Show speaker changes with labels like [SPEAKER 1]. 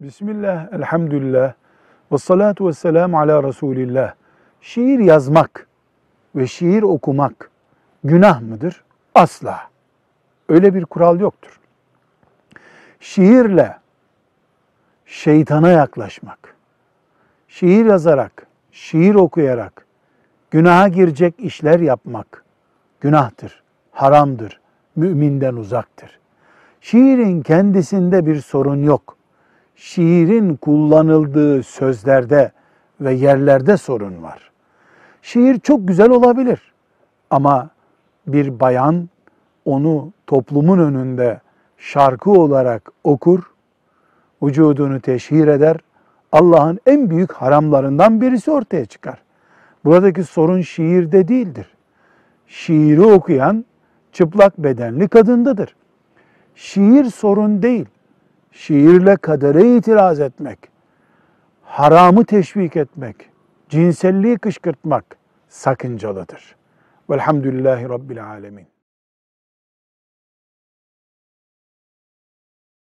[SPEAKER 1] Bismillah, elhamdülillah, ve salatu ve selamu ala Resulillah. Şiir yazmak ve şiir okumak günah mıdır? Asla. Öyle bir kural yoktur. Şiirle şeytana yaklaşmak, şiir yazarak, şiir okuyarak günaha girecek işler yapmak günahtır, haramdır, müminden uzaktır. Şiirin kendisinde bir sorun yok. Şiirin kullanıldığı sözlerde ve yerlerde sorun var. Şiir çok güzel olabilir ama bir bayan onu toplumun önünde şarkı olarak okur, vücudunu teşhir eder, Allah'ın en büyük haramlarından birisi ortaya çıkar. Buradaki sorun şiirde değildir. Şiiri okuyan çıplak bedenli kadındadır. Şiir sorun değil. Şiirle kadere itiraz etmek, haramı teşvik etmek, cinselliği kışkırtmak sakıncalıdır. Velhamdülillahi Rabbil Alemin.